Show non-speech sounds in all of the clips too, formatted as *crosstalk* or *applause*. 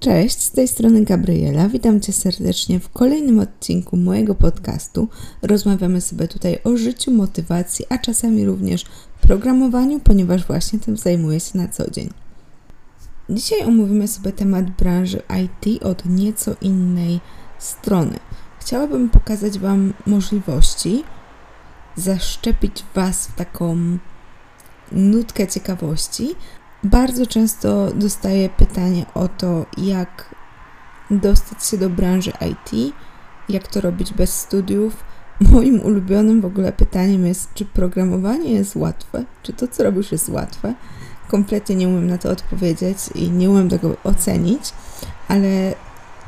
Cześć, z tej strony Gabriela. Witam Cię serdecznie w kolejnym odcinku mojego podcastu. Rozmawiamy sobie tutaj o życiu, motywacji, a czasami również programowaniu, ponieważ właśnie tym zajmuję się na co dzień. Dzisiaj omówimy sobie temat branży IT od nieco innej strony. Chciałabym pokazać Wam możliwości, zaszczepić Was w taką nutkę ciekawości, bardzo często dostaję pytanie o to, jak dostać się do branży IT, jak to robić bez studiów. Moim ulubionym w ogóle pytaniem jest, czy programowanie jest łatwe, czy to, co robisz, jest łatwe. Kompletnie nie umiem na to odpowiedzieć i nie umiem tego ocenić, ale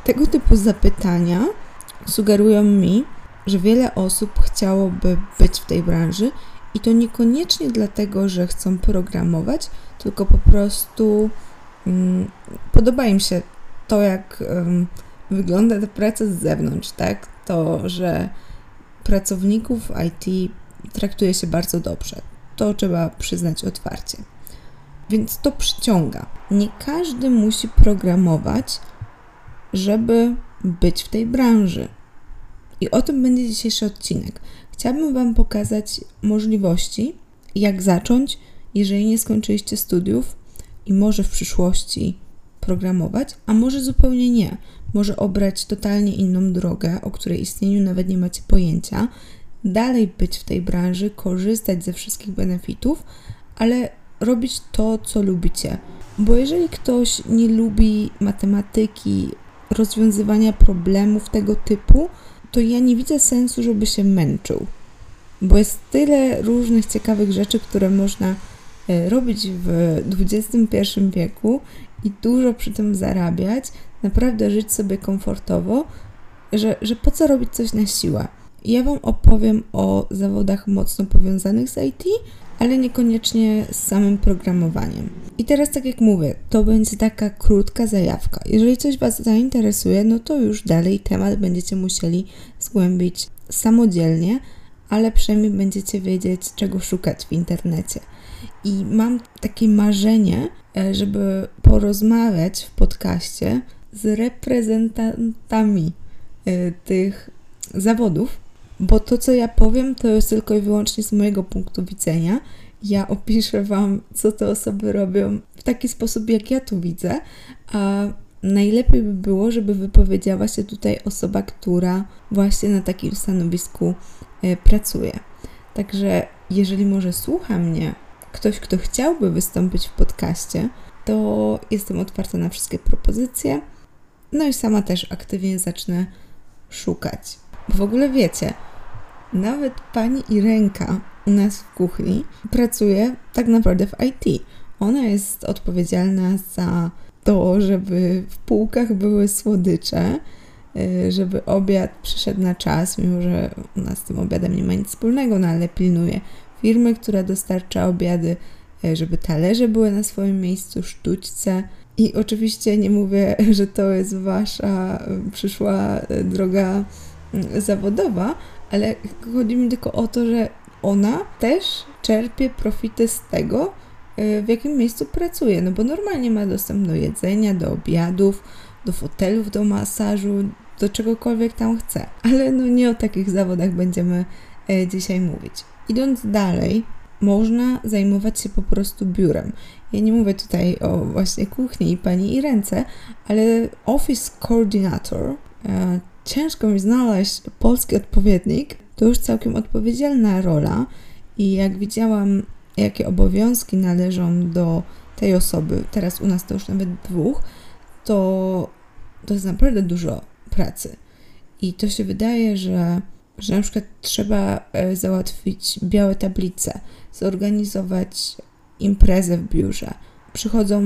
tego typu zapytania sugerują mi, że wiele osób chciałoby być w tej branży i to niekoniecznie dlatego, że chcą programować, tylko po prostu um, podoba im się to, jak um, wygląda ta praca z zewnątrz, tak? To, że pracowników IT traktuje się bardzo dobrze. To trzeba przyznać otwarcie. Więc to przyciąga. Nie każdy musi programować, żeby być w tej branży. I o tym będzie dzisiejszy odcinek. Chciałabym Wam pokazać możliwości, jak zacząć, jeżeli nie skończyliście studiów i może w przyszłości programować, a może zupełnie nie. Może obrać totalnie inną drogę, o której istnieniu nawet nie macie pojęcia, dalej być w tej branży, korzystać ze wszystkich benefitów, ale robić to, co lubicie. Bo jeżeli ktoś nie lubi matematyki, rozwiązywania problemów tego typu, to ja nie widzę sensu, żeby się męczył. Bo jest tyle różnych ciekawych rzeczy, które można e, robić w XXI wieku i dużo przy tym zarabiać, naprawdę żyć sobie komfortowo, że, że po co robić coś na siłę. Ja Wam opowiem o zawodach mocno powiązanych z IT, ale niekoniecznie z samym programowaniem. I teraz, tak jak mówię, to będzie taka krótka zajawka. Jeżeli coś Was zainteresuje, no to już dalej temat będziecie musieli zgłębić samodzielnie, ale przynajmniej będziecie wiedzieć, czego szukać w internecie. I mam takie marzenie, e, żeby porozmawiać w podcaście z reprezentantami e, tych zawodów, bo to, co ja powiem, to jest tylko i wyłącznie z mojego punktu widzenia. Ja opiszę Wam, co te osoby robią w taki sposób, jak ja tu widzę, a najlepiej by było, żeby wypowiedziała się tutaj osoba, która właśnie na takim stanowisku e, pracuje. Także jeżeli może słucha mnie ktoś, kto chciałby wystąpić w podcaście, to jestem otwarta na wszystkie propozycje. No i sama też aktywnie zacznę szukać. W ogóle wiecie, nawet pani Irenka u nas w kuchni pracuje tak naprawdę w IT. Ona jest odpowiedzialna za to, żeby w półkach były słodycze, y, żeby obiad przyszedł na czas, mimo że u nas z tym obiadem nie ma nic wspólnego, no ale pilnuje firmy, która dostarcza obiady, y, żeby talerze były na swoim miejscu, sztućce. I oczywiście nie mówię, że to jest wasza przyszła droga zawodowa, ale chodzi mi tylko o to, że ona też czerpie profity z tego, w jakim miejscu pracuje, no bo normalnie ma dostęp do jedzenia, do obiadów, do fotelów, do masażu, do czegokolwiek tam chce. Ale no nie o takich zawodach będziemy e, dzisiaj mówić. Idąc dalej, można zajmować się po prostu biurem. Ja nie mówię tutaj o właśnie kuchni i pani i ręce, ale Office Coordinator, e, ciężko mi znaleźć polski odpowiednik, to już całkiem odpowiedzialna rola i jak widziałam jakie obowiązki należą do tej osoby, teraz u nas to już nawet dwóch, to to jest naprawdę dużo pracy. I to się wydaje, że, że na przykład trzeba e, załatwić białe tablice, zorganizować imprezę w biurze. Przychodzą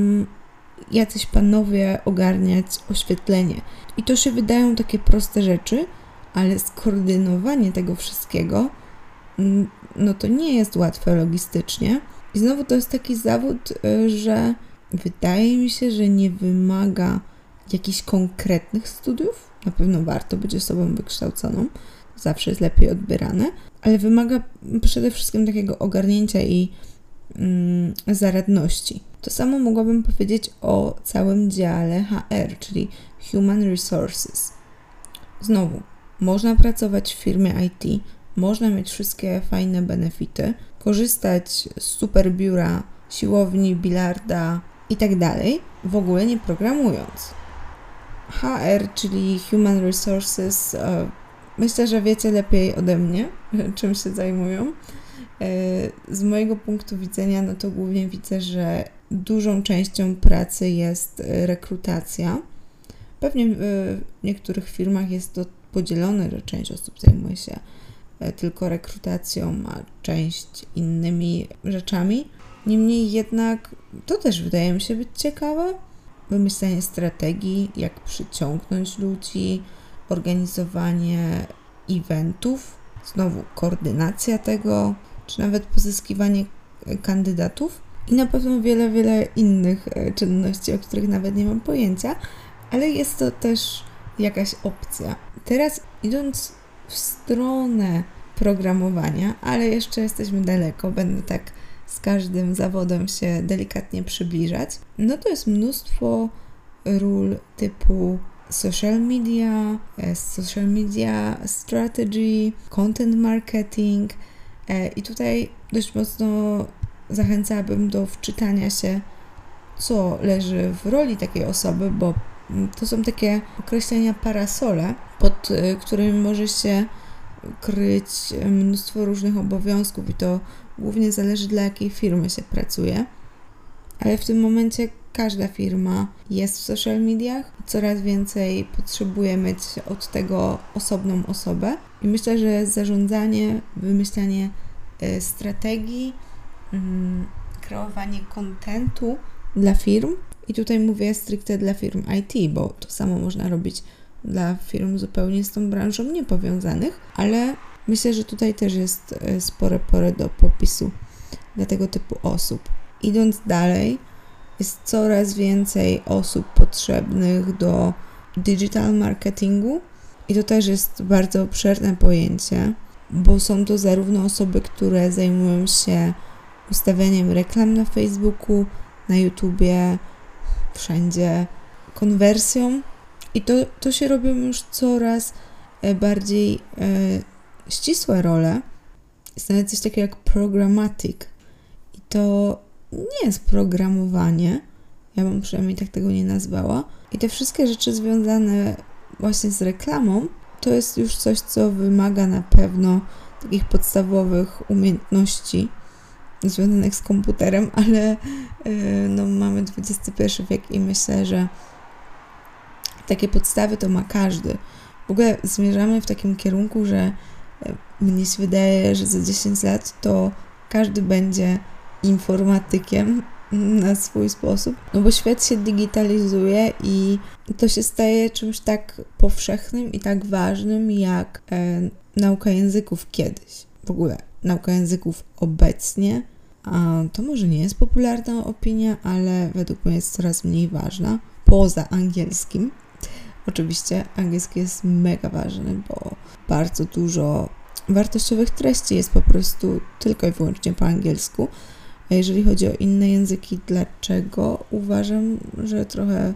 jacyś panowie ogarniać oświetlenie. I to się wydają takie proste rzeczy, ale skoordynowanie tego wszystkiego no to nie jest łatwe logistycznie. I znowu to jest taki zawód, y, że wydaje mi się, że nie wymaga jakichś konkretnych studiów. Na pewno warto być osobą wykształconą, zawsze jest lepiej odbierane, ale wymaga przede wszystkim takiego ogarnięcia i mm, zaradności. To samo mogłabym powiedzieć o całym dziale HR, czyli Human Resources. Znowu, można pracować w firmie IT, można mieć wszystkie fajne benefity, korzystać z super biura, siłowni, bilarda itd., tak w ogóle nie programując. HR, czyli Human Resources, e, myślę, że wiecie lepiej ode mnie, *laughs* czym się zajmują. Z mojego punktu widzenia, no to głównie widzę, że dużą częścią pracy jest rekrutacja. Pewnie w niektórych firmach jest to podzielone, że część osób zajmuje się e, tylko rekrutacją, a część innymi rzeczami. Niemniej jednak to też wydaje mi się być ciekawe. Wymyślenie strategii, jak przyciągnąć ludzi, organizowanie eventów, znowu koordynacja tego, czy nawet pozyskiwanie e, kandydatów i na pewno wiele, wiele innych e, czynności, o których nawet nie mam pojęcia, ale jest to też jakaś opcja. Teraz idąc w stronę programowania, ale jeszcze jesteśmy daleko, będę tak z każdym zawodem się delikatnie przybliżać, no to jest mnóstwo ról typu social media, e, social media strategy, content marketing i tutaj dość mocno zachęcałabym do wczytania się, co leży w roli takiej osoby, bo to są takie określenia parasole, pod y, którymi może się kryć mnóstwo różnych obowiązków i to głównie zależy dla jakiej firmy się pracuje. Ale w tym momencie każda firma jest w social mediach coraz więcej potrzebuje mieć od tego osobną osobę. I myślę, że zarządzanie, wymyślanie y, strategii, mm, kreowanie kontentu dla firm i tutaj mówię stricte dla firm IT, bo to samo można robić dla firm zupełnie z tą branżą niepowiązanych, ale myślę, że tutaj też jest e, spore pole do popisu dla tego typu osób. Idąc dalej, jest coraz więcej osób potrzebnych do digital marketingu i to też jest bardzo obszerne pojęcie, bo są to zarówno osoby, które zajmują się ustawianiem reklam na Facebooku, na YouTubie, wszędzie konwersją i to, to się robią już coraz e, bardziej e, ścisłe role. Jest coś takiego jak programmatic i to nie jest programowanie, ja bym przynajmniej tak tego nie nazwała. I te wszystkie rzeczy związane właśnie z reklamą, to jest już coś, co wymaga na pewno takich podstawowych umiejętności związanych z komputerem, *laughs* ale y, no, mamy XXI wiek i myślę, że takie podstawy to ma każdy. W ogóle zmierzamy w takim kierunku, że y, mnie się wydaje, że za 10 lat to każdy będzie informatykiem na swój sposób, no bo świat się digitalizuje i to się staje czymś tak powszechnym i tak ważnym jak e, nauka języków kiedyś. W ogóle nauka języków obecnie to może nie jest popularna opinia, ale według mnie jest coraz mniej ważna poza angielskim. Oczywiście angielski jest mega ważny, bo bardzo dużo wartościowych treści jest po prostu tylko i wyłącznie po angielsku. A jeżeli chodzi o inne języki, dlaczego uważam, że trochę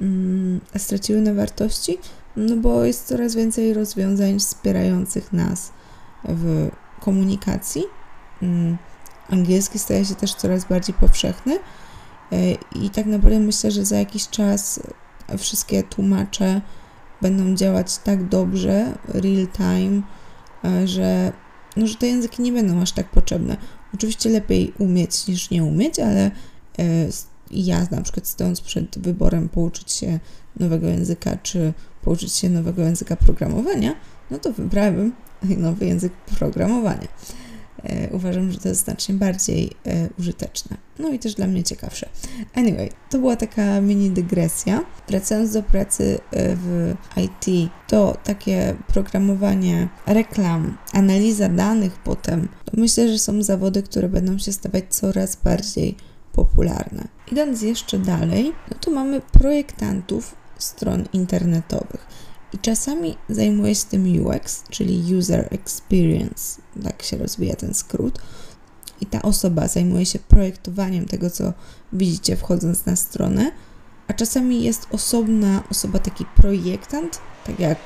mm, straciły na wartości? No bo jest coraz więcej rozwiązań wspierających nas w komunikacji. Mm angielski staje się też coraz bardziej powszechny e, i tak naprawdę myślę, że za jakiś czas wszystkie tłumacze będą działać tak dobrze, real time, e, że, no, że te języki nie będą aż tak potrzebne. Oczywiście lepiej umieć niż nie umieć, ale e, ja na przykład stojąc przed wyborem pouczyć się nowego języka, czy pouczyć się nowego języka programowania, no to wybrałabym nowy język programowania. E, uważam, że to jest znacznie bardziej e, użyteczne. No i też dla mnie ciekawsze. Anyway, to była taka mini dygresja. Wracając do pracy e, w IT, to takie programowanie reklam, analiza danych potem, to myślę, że są zawody, które będą się stawać coraz bardziej popularne. Idąc jeszcze dalej, no to mamy projektantów stron internetowych. I czasami zajmuję się tym UX, czyli User Experience, tak się rozwija ten skrót. i ta osoba zajmuje się projektowaniem tego, co widzicie wchodząc na stronę, a czasami jest osobna osoba, taki projektant, tak jak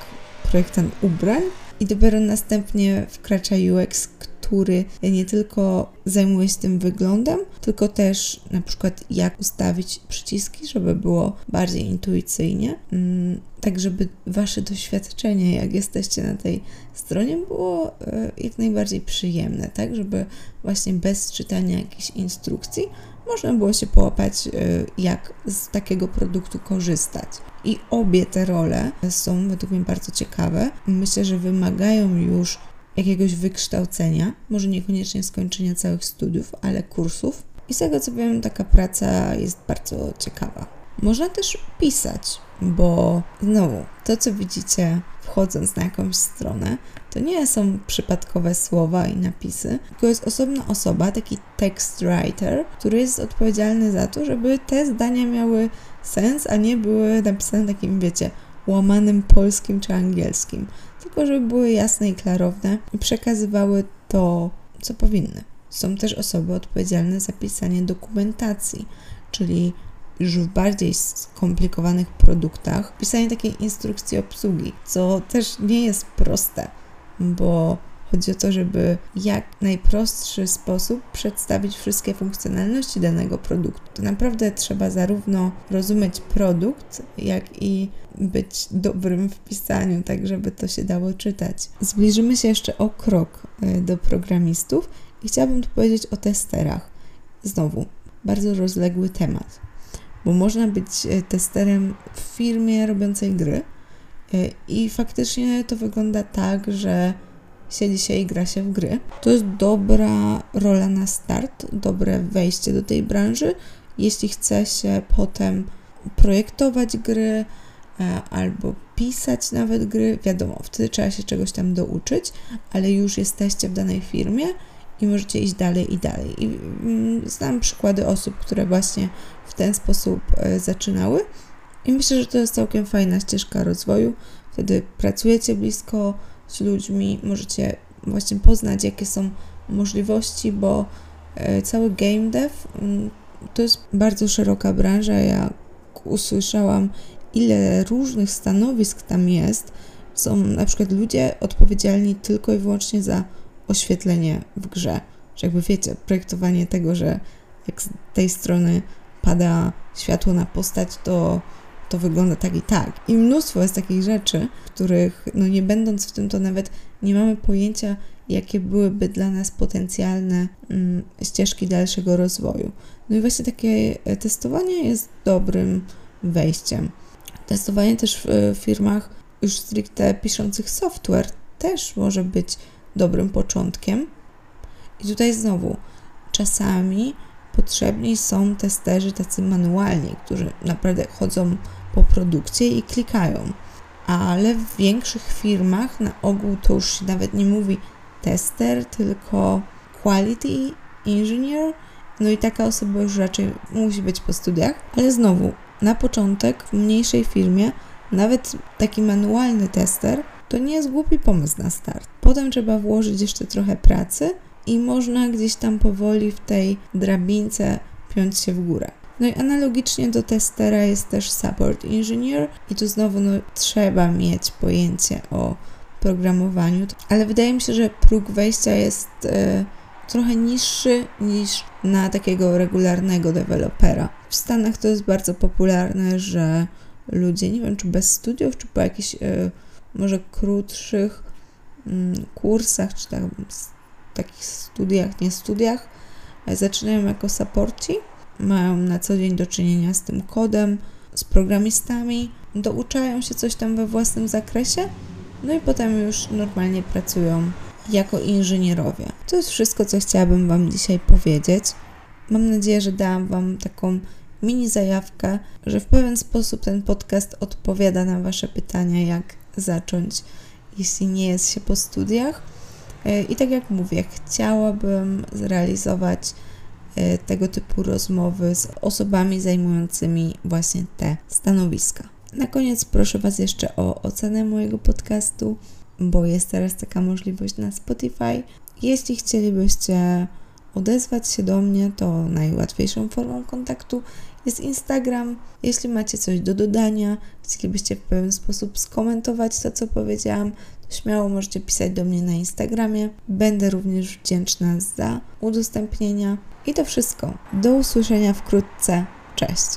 projektant ubrań, i dopiero następnie wkracza UX, który nie tylko zajmuje się tym wyglądem, tylko też na przykład jak ustawić przyciski, żeby było bardziej intuicyjnie, mm, tak żeby wasze doświadczenie, jak jesteście na tej stronie, było e, jak najbardziej przyjemne, tak, żeby właśnie bez czytania jakichś instrukcji można było się połapać, e, jak z takiego produktu korzystać. I obie te role są według mnie bardzo ciekawe. Myślę, że wymagają już jakiegoś wykształcenia, może niekoniecznie skończenia całych studiów, ale kursów. I z tego co wiem, taka praca jest bardzo ciekawa. Można też pisać, bo znowu to, co widzicie wchodząc na jakąś stronę, to nie są przypadkowe słowa i napisy, tylko jest osobna osoba, taki text writer, który jest odpowiedzialny za to, żeby te zdania miały sens, a nie były napisane takim, wiecie, łamanym polskim czy angielskim, tylko żeby były jasne i klarowne i przekazywały to, co powinny. Są też osoby odpowiedzialne za pisanie dokumentacji, czyli już w bardziej skomplikowanych produktach pisanie takiej instrukcji obsługi, co też nie jest proste, bo chodzi o to, żeby jak najprostszy sposób przedstawić wszystkie funkcjonalności danego produktu. To naprawdę trzeba zarówno rozumieć produkt, jak i być dobrym w pisaniu, tak żeby to się dało czytać. Zbliżymy się jeszcze o krok e, do programistów i chciałabym tu powiedzieć o testerach. Znowu, bardzo rozległy temat bo można być e, testerem w firmie robiącej gry e, i faktycznie to wygląda tak, że siedzi się i gra się w gry. To jest dobra rola na start, dobre wejście do tej branży, jeśli chce się potem projektować gry e, albo pisać nawet gry, wiadomo, wtedy trzeba się czegoś tam douczyć, ale już jesteście w danej firmie i możecie iść dalej i dalej. I mm, znam przykłady osób, które właśnie w ten sposób e, zaczynały i myślę, że to jest całkiem fajna ścieżka rozwoju. Wtedy pracujecie blisko z ludźmi, możecie właśnie poznać, jakie są możliwości, bo e, cały game dev mm, to jest bardzo szeroka branża. Ja usłyszałam, ile różnych stanowisk tam jest. Są na przykład ludzie odpowiedzialni tylko i wyłącznie za oświetlenie w grze. Że jakby wiecie, projektowanie tego, że jak z tej strony pada światło na postać, to, to wygląda tak i tak. I mnóstwo jest takich rzeczy, których, no nie będąc w tym, to nawet nie mamy pojęcia, jakie byłyby dla nas potencjalne mm, ścieżki dalszego rozwoju. No i właśnie takie e, testowanie jest dobrym wejściem. Testowanie też w firmach już stricte piszących software też może być dobrym początkiem. I tutaj znowu, czasami potrzebni są testerzy tacy manualni, którzy naprawdę chodzą po produkcie i klikają. Ale w większych firmach na ogół to już się nawet nie mówi tester, tylko quality engineer. No i taka osoba już raczej musi być po studiach, ale znowu, na początek w mniejszej firmie nawet taki manualny tester to nie jest głupi pomysł na start. Potem trzeba włożyć jeszcze trochę pracy i można gdzieś tam powoli w tej drabince piąć się w górę. No i analogicznie do testera jest też support engineer i tu znowu no, trzeba mieć pojęcie o programowaniu, ale wydaje mi się, że próg wejścia jest e, trochę niższy niż na takiego regularnego dewelopera. W Stanach to jest bardzo popularne, że ludzie, nie wiem czy bez studiów, czy po jakichś e, może krótszych mm, kursach, czy tak, takich studiach, nie studiach, e, zaczynają jako supporci, mają na co dzień do czynienia z tym kodem, z programistami, douczają się coś tam we własnym zakresie, no i potem już normalnie pracują jako inżynierowie. To jest wszystko, co chciałabym Wam dzisiaj powiedzieć. Mam nadzieję, że dałam Wam taką mini zajawkę, że w pewien sposób ten podcast odpowiada na Wasze pytania, jak zacząć, jeśli nie jest się po studiach. E, I tak jak mówię, chciałabym zrealizować tego typu rozmowy z osobami zajmującymi właśnie te stanowiska. Na koniec proszę Was jeszcze o ocenę mojego podcastu, bo jest teraz taka możliwość na Spotify. Jeśli chcielibyście odezwać się do mnie, to najłatwiejszą formą kontaktu jest Instagram. Jeśli macie coś do dodania, chcielibyście w pewien sposób skomentować to, co powiedziałam, to śmiało możecie pisać do mnie na Instagramie. Będę również wdzięczna za udostępnienia. I to wszystko. Do usłyszenia wkrótce. Cześć.